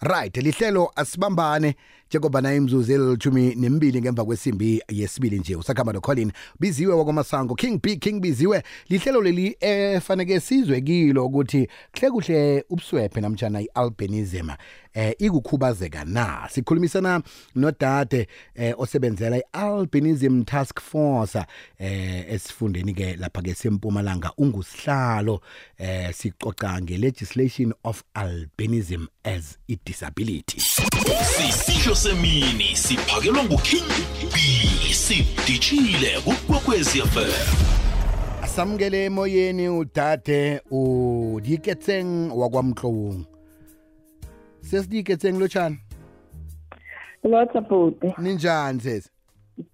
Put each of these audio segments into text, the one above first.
right lihlelo asibambane njengoba nayo imzuzu elithumi nemibili ngemva kwesimbi yesibili nje. Usakhamba nocolin biziwe wakwamasango king b king biziwe. Lihlelo leli efaneke sizwe kilo ukuthi kuhle kuhle ubuswephe namtshana i-albinism. Eh ikukhubazeka na? Sikhulumisana nodade eh osebenzela i-albinism task force eh esifundeni ke lapha ke sempumalanga ungusihlalo eh sicoca nge-legislation of albinism as a disability. Sisihlo semini siphakelwa nguking b sidishile kukwekwezi fm samukele emoyeni udade udiketseng wakwamhlungu sesidiketseng lotshani Lotha bhuti, ninjani sesi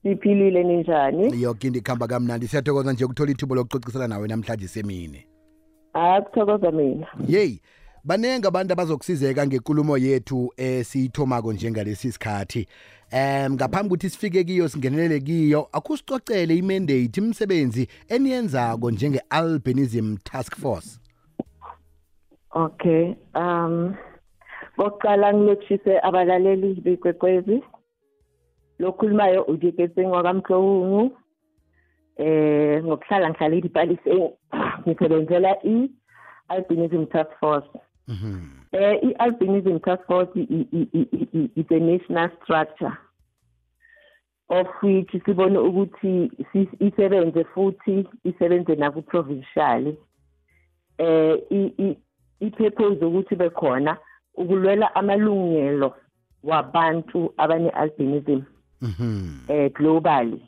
siphilile ninjani? yoke into ikhamba kamnandi siyathokoza nje ukuthola ithuba lokucocisela nawe namhlanje semini Hayi kuthokoza mina. yeyi banenge abantu abazokusizeka ngenkulumo yethu esiyithomako njengalesi sikhathi um ngaphambi ukuthi sifike kiyo singenelele kiyo akusicocele imandate imisebenzi eniyenzako njenge-albinism task force Okay. Um Bokuqala ngilotshise abalaleli bekwekwezi. Lokhulumayo udiketseng wakamhlungu. Eh ngokuhlala ngihlala idipalise ngisebenzela i albinism task force. Mhm. Eh i-albinism task force i- i- i- i- is a national structure of which sibone ukuthi si- isebenze futhi isebenze naku provincial eh i- i- ipurpose ukuthi bekhona ukulwela amalungelo wabantu abane albinism Mhm. eh globally.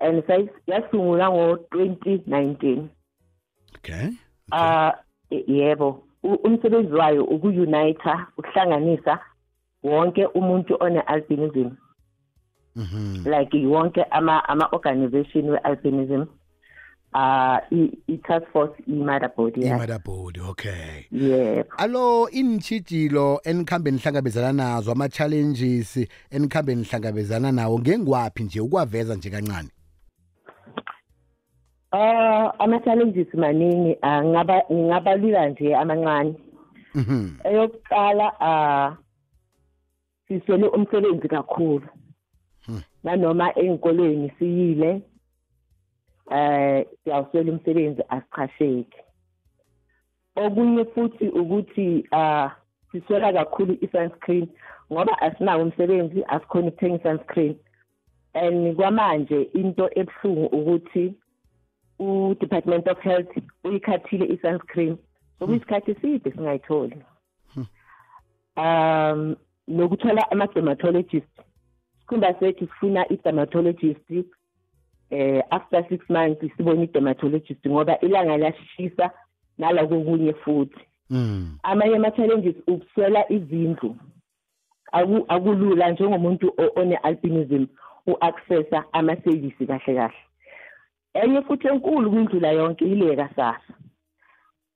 And say yasungulwa ngo 2019 okay ah yebo. Umsebenzi wayo ukuunite ukuhlanganisa wonke umuntu one albinism. Mhm. like wonke ama ama organization we albinism uh i, i task force i mother body yakhe. imadabhodi okay yebo alo intshijilo enikhambe nihlangabezana nazo ama-challenges enikhambe nihlangabezana nawo ngengwaphi nje ukwaveza nje kancane ah ama challenges maningi ah, ngaba ngingabalula nje amancane Mhm. eyokuqala ah siswele umsebenzi kakhulu Hmm. nanoma ey'nkolweni siyile eh siyawuswela umsebenzi asichasheki okunye futhi ukuthi ah siswela kakhulu i-sunscreen ngoba asinawo umsebenzi asikhona ukuthenga i-sunscreen. And kwamanje into ebuhlungu ukuthi u-department of health uyikhathile i-sunscreen sokuyisikhathi eside singayitholi. Um nokuthola ama-dermatologist sikhumba sethu sifuna i-dermatologist eh after six months sibone i-dermatologist ngoba ilanga liyashisa nala kokunye futhi. Mm. amanye ama-challenges ukuswela izindlu. Aku- akulula njengomuntu one-albinism u-accessa ama-service kahle kahle. Enye futhi enkulu kwindlula yonke yile kasasa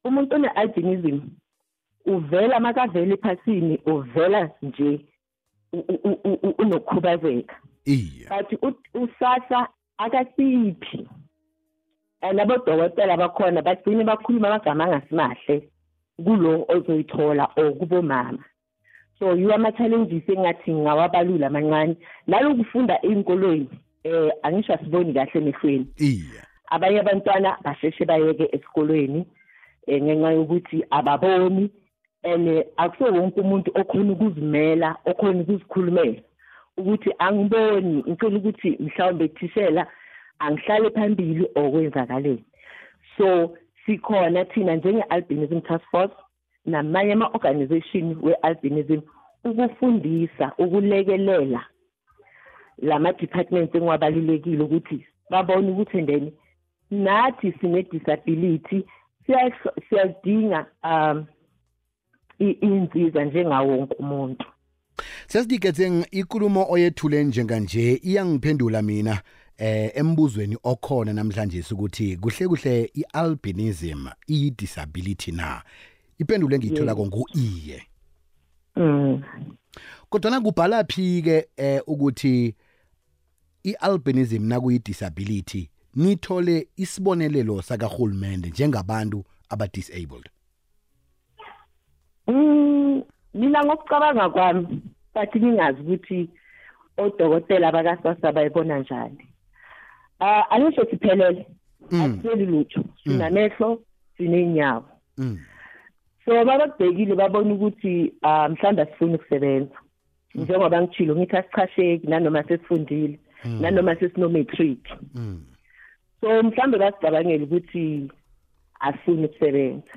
umuntu one-albinism uvela makavela ephasini uvela nje unokukhubazeka. U- usasa akasiphi? And abodokotela bakhona bagcine bakhuluma amagama angasimahle kulo ozoyithola or kubomama. So yiwo ama-challenges engathi ngingawabalula amancane. Nalokufunda ey'nkolweni eh angisho asiboni kahle emehlweni. Abanye abantwana basheshe bayeke esikolweni eh, ngenxa yokuthi ababoni and eh, akuso wonke umuntu okhona ukuzimela okhona ukuzikhulumela. Ukuthi angiboni ngicela ukuthi mhlawumbe thishela angihlale phambili okwenzakaleni. So sikhona thina njenge-albinism task force namanye ama-organization we-albinism ukufundisa ukulekelela lama-departments engiwabalulekile ukuthi babone ukuthi endeni nathi sine-disability siya- siyadinga um iy'nsiza njengawo wonke umuntu. Sesidiketseng ikulumo oyethule njenganje iyangiphendula mina eh embuzweni okhona namhlanje ukuthi kuhle kuhle i-albinism iyi-disability na? Ipendulo engiyitholako ngu-iye mm. kodwana kubhala phi-ke eh ukuthi i-albinism nakuyi-disability nithole isibonelelo sakarhulumende njengabantu aba-disabled? Mm, mina ngokucabanga kwami but ngingazi ukuthi odokotela bakasasa bayibona njani. Ah angisho siphelele. Mm. asiseli lutho. Sinamehlo sineenyawo Mm. so babekubhekile babona ukuthi ah mhlawumbe asifuni ukusebenza. Njengoba ngitshilo ngithi asichasheki nanoma sesifundile nanoma sesino-matric. Mm. so mhlawumbe basicabangela ukuthi asifuni ukusebenza.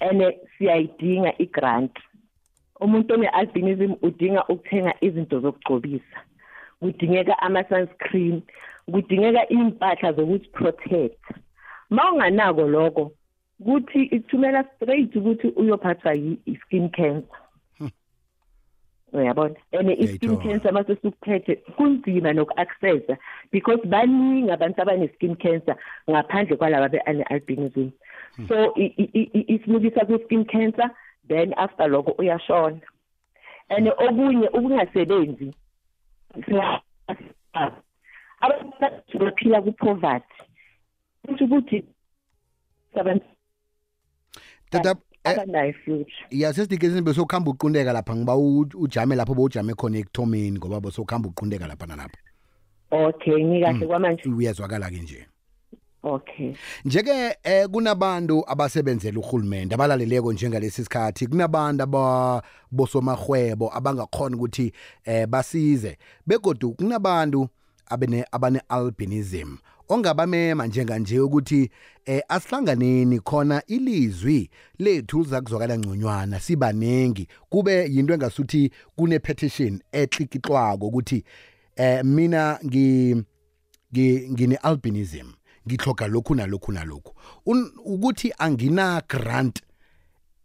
And siyayidinga i-grant. Umuntu one-albinism udinga ukuthenga izinto zokugcobisa. Kudingeka ama-sunscreen kudingeka iy'mpahla zokuzi-protect ma unganako lokho kuthi ikuthumela straight ukuthi uyophathwa yi- i-skin cancer. Uyabona? And i-skin Ngiyayithola. cancer mase sikuphethe kunzima noku-accessa because baningi abantu abane-skin cancer ngaphandle kwalaba be-albinism so i- i- i- i- isimukisa kwi-skin cancer then after lokho uyashona. And okunye ukungasebenzi. Abantu baphila ku-poverty. Kusho ukuthi tata eh, future. Yasesidikezini besokuhamba uqundeka lapha ngiba u- ujame lapho bowujame khona ekuthomeni ngoba besokuhamba uqundeka lapha. Nalapha okay ngikahle kwamanje. uyezwakala-ke nje. Okay. Njeke eh kunabantu abasebenzela uhulumende abalaleleko njengalesi sikhathi. Kunabantu abosomahwebo abangakhona ukuthi eh basize begodu kunabantu abene abane albinism ongabamema njenganje ukuthi eh asihlanganeni khona ilizwi lethu lizakuzwakala ngconywana sibanengi kube yinto engasuthi kune petition eklikitlwako ukuthi eh mina ngi- ngine albinism ngihloga lokhu nalokhu nalokhu. Un- ukuthi angina grant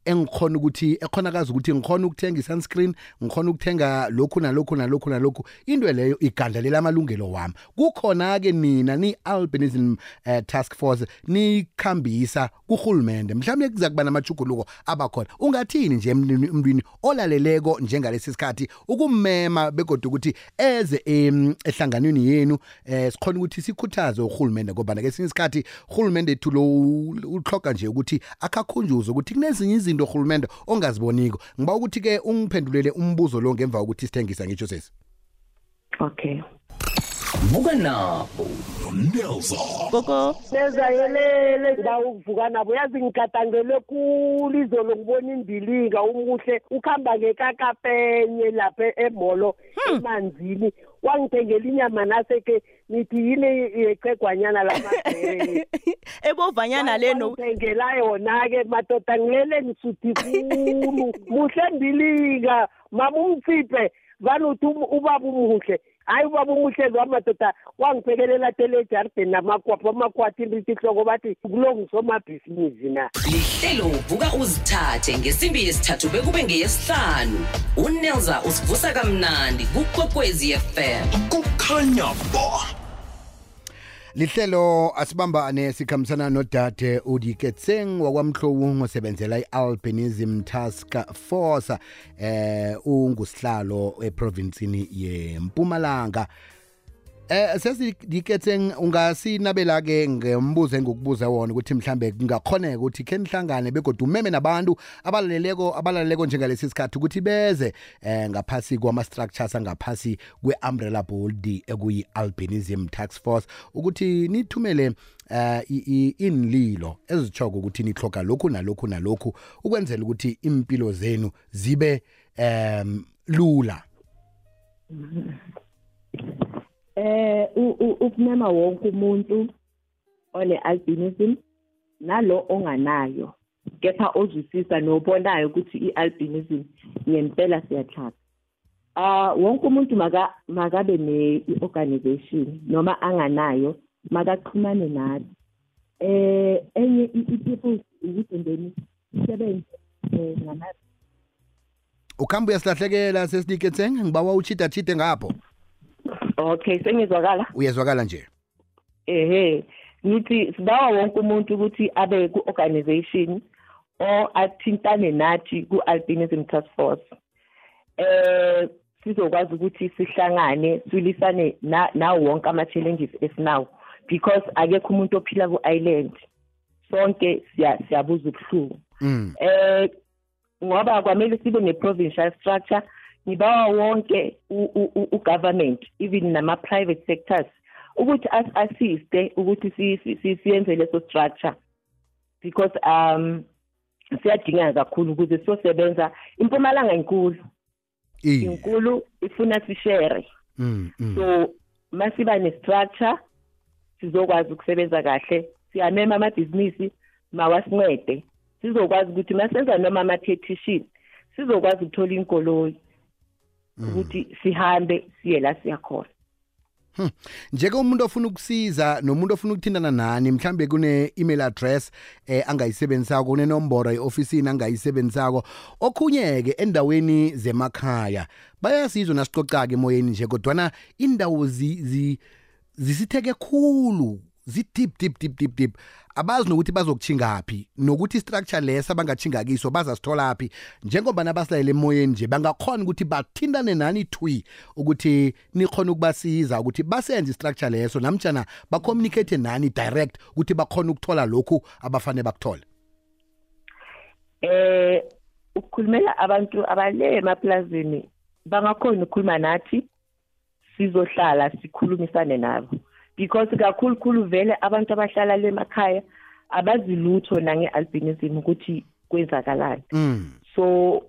engikhona ukuthi ekhonakazi ukuthi ngikhona ukuthenga i-sunscreen ngikhona ukuthenga lokhu nalokhu nalokhu nalokhu. Into leyo igandlalela amalungelo wami. Kukhona-ke nina ni-albinism uh, task force nikhambisa kurhulumende. Mhlawumbe kuza kuba namajuguluko abakhona. Ungathini nje emntwini emntwini olaleleko njengalesi sikhathi ukummema begodwa ukuthi eze em, ehlanganweni yenu? Eh sikhona ukuthi sikhuthaze urhulumende ngoba ngesinye isikhathi urhulumende ethu lo uhloga nje ukuthi akhakhunjuze ukuthi kunezinye izinto urhulumende ongaziboniko. Ngiba ukuthi ke ungiphendulele umbuzo lo ngemva kokuthi sithengisa ngitsho sesi. Okay. Vuka nabo nelson gogo nezayelele ngawuvuka nabo. Yazi ngigadangele khulu izolo ngibona imbilinga umuhle. Ukuhamba ngekakapenye lapha emolo emanzini. Wangithengela inyama naseke nithi yini yechegwanyana lamabhere ebovanyana leno ngithengela yona-ke madoda ngilele ngisuthi khulu. Muhle mbilinga mama umtsiphe vane uthi um- ubaba umuhle. Hayi ubaba umuhle lo madoda wangiphekelela tele ejardini namakwapho amakwati ndithi hloko bathi kulo ngisomabhizinisi na? Lihlelo vuka uzithathe ngesimbi yesithathu bekube ngeyesihlanu. Unelza usivusa kamnandi kukwekwezi fm kukhanya ba lihlelo asibambane sikhambisana nodade udiketseng wakwamhlowu ngosebenzela i-albinism task force eh ungusihlalo eprovinsini yempumalanga. Eh sesidiketseng ungasinabela ke ngembuzo engikubuza wona ukuthi mhlambe kungakhoneka ukuthi ke nihlangane begodwa umeme nabantu abalaleleko abalaleleko njengalesi sikhathi ukuthi beze eh ngaphasi kwama structures angaphasi kweumbrella board ekuyi albinism task force ukuthi nithumele eh i- i- inlilo ezitshoko ukuthi nihloga lokhu nalokhu nalokhu ukwenzela ukuthi impilo zenu zibe em lula. eh ukumema wonke umuntu one-albinism nalo onganayo. Kepha ozwisisa nobonayo ukuthi i-albinism ngempela siyahlaba ah wonke umuntu maka makabe ne-organization noma anganayo makaxhumane nathi eh enye i- i-people ukuthi ndeni isebenze eh ngama ukhamba uyasilahlekela sesidiketseng ngibawa uchida chide ngapho. Okay sengizwakala. Uyezwakala nje? Ehe ngithi sibawa wonke umuntu ukuthi abe ku-organization or athintane nathi ku-albinism task force. Eh sizokwazi ukuthi sihlangane silisane na- nawo wonke ama-challenges esinawo because akekho umuntu ophila ku-island. Sonke siya- siyabuza ubuhlungu. Eh ngoba kwamele sibe ne-provincial structure ngibawa wonke u-government even nama-private sectors ukuthi as-assiste ukuthi si- si- si- siyenze leso structure. Because um siyadingeka kakhulu ukuze siyosebenza. Impumalanga inkulu. Inkulu ifuna sishere. Mm, mm. so masiba ne-structure sizokwazi ukusebenza kahle. Siyamema amabhizinisi mawasincede sizokwazi ukuthi masenza noma ama-petition sizokwazi ukuthola inkoloyi. Ukuthi sihambe siye la siyakhona. Njeke umuntu ofuna ukusiza nomuntu ofuna ukuthintana nani mhlambe kune-email address eh angayisebenzisako kunenomboro ye-ofisini angayisebenzisako. Okhunye-ke endaweni zemakhaya bayasizwa nasicocake emoyeni nje kodwana indawo zi- zi- zisitheke khulu. Zi-deep deep deep deep deep abazi nokuthi bazokuchingaphi nokuthi istructure lesa bangatshinga kiso bazasitholaphi njengoba nabasilayele emoyeni nje bangakhona ukuthi bathintane nani thwi ukuthi nikhona ukubasiza ukuthi basenze istructure leso namtshana bacommunicate nani direct ukuthi bakhona ukuthola lokhu abafane bakuthole. Eh ukukhulumela abantu abale emaplazini bangakhona ukukhuluma nathi sizohlala sikhulumisane nabo. Because kakhulukhulu vele abantu abahlala le emakhaya abazi lutho nange-albinism ukuthi kwenzakalani. Mm. so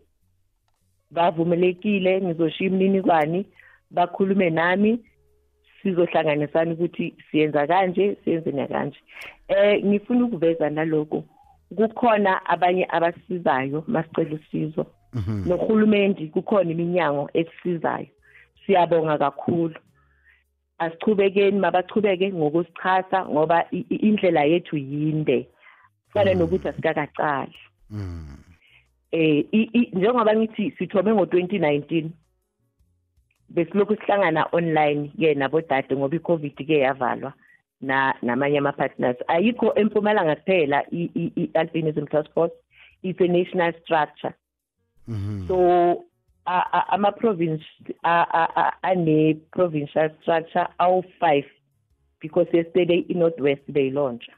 bavumelekile ngizoshiya imininingwane bakhulume nami sizohlanganisana ukuthi siyenza kanje siyenze kanje eh ngifuna ukuveza naloko kukhona abanye abasizayo masicela usizo. Mhm. nohulumeni kukhona iminyango esisizayo. Siyabonga kakhulu. Asichubekeni mabachubeke ngokusichasa ngoba indlela yethu yinde. Fana nokuthi asikakacali Mm. eh njengoba ngithi sithome ngo2019 besilokhu sihlangana online ke nabodade ngoba iCovid ke yavalwa na namanye ama partners ayikho empumalanga kuphela i-albinism task force it's a national structure. Mhm. so a- a- ama province a- a- a- ane provincial structure awu 5 because yesterday iNorthwest beyilontsha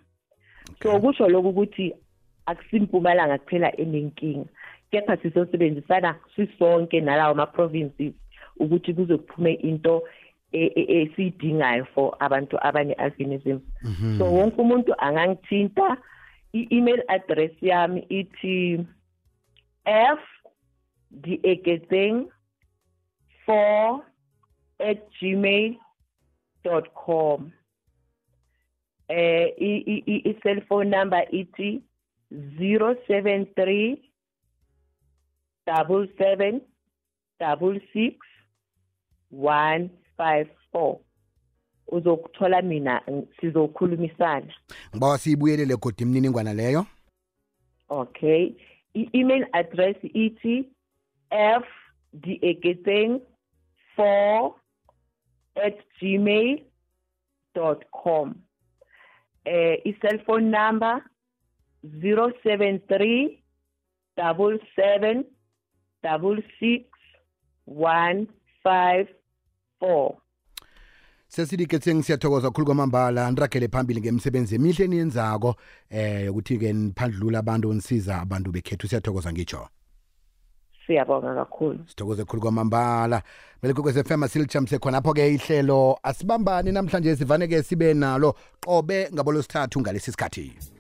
so kusho lokho ukuthi akusimpumalanga kuphela enenkinga kepha sizosebenzisana sisonke nalawo ma provinces ukuthi kuze kuphume into e- e- esiyidingayo for abantu abane albinism so wonke umuntu angangithinta i-email address yami ithi f dieketseng 4 at gmail dot com. Eh i- i- i- i-cellphone number ithi 073 double seven double six one five four. Uzokuthola mina ng- sizokhulumisana. Ngibawa siyibuyelele godi imininingwana leyo. Okay. I-email address ithi f dieketseng 4 at gmail dot com. Eh i-cellphone number 073 double seven double six one five four. Sesidiketseng siyathokoza kakhulu kwamambala. Niragele phambili ngemisebenzi emihle eniyenzako. Eh yokuthi-ke niphandlula abantu nisiza abantu bekhethu. Siyathokoza ngitsho. Siyabonga kakhulu. Sithokoze khulu kwamambala. Vele kokwez FM silitshamse khonapho-ke ihlelo. Asibambani namhlanje sivane-ke sibe nalo. Qobe ngabo losithathu ngalesi sikhathi.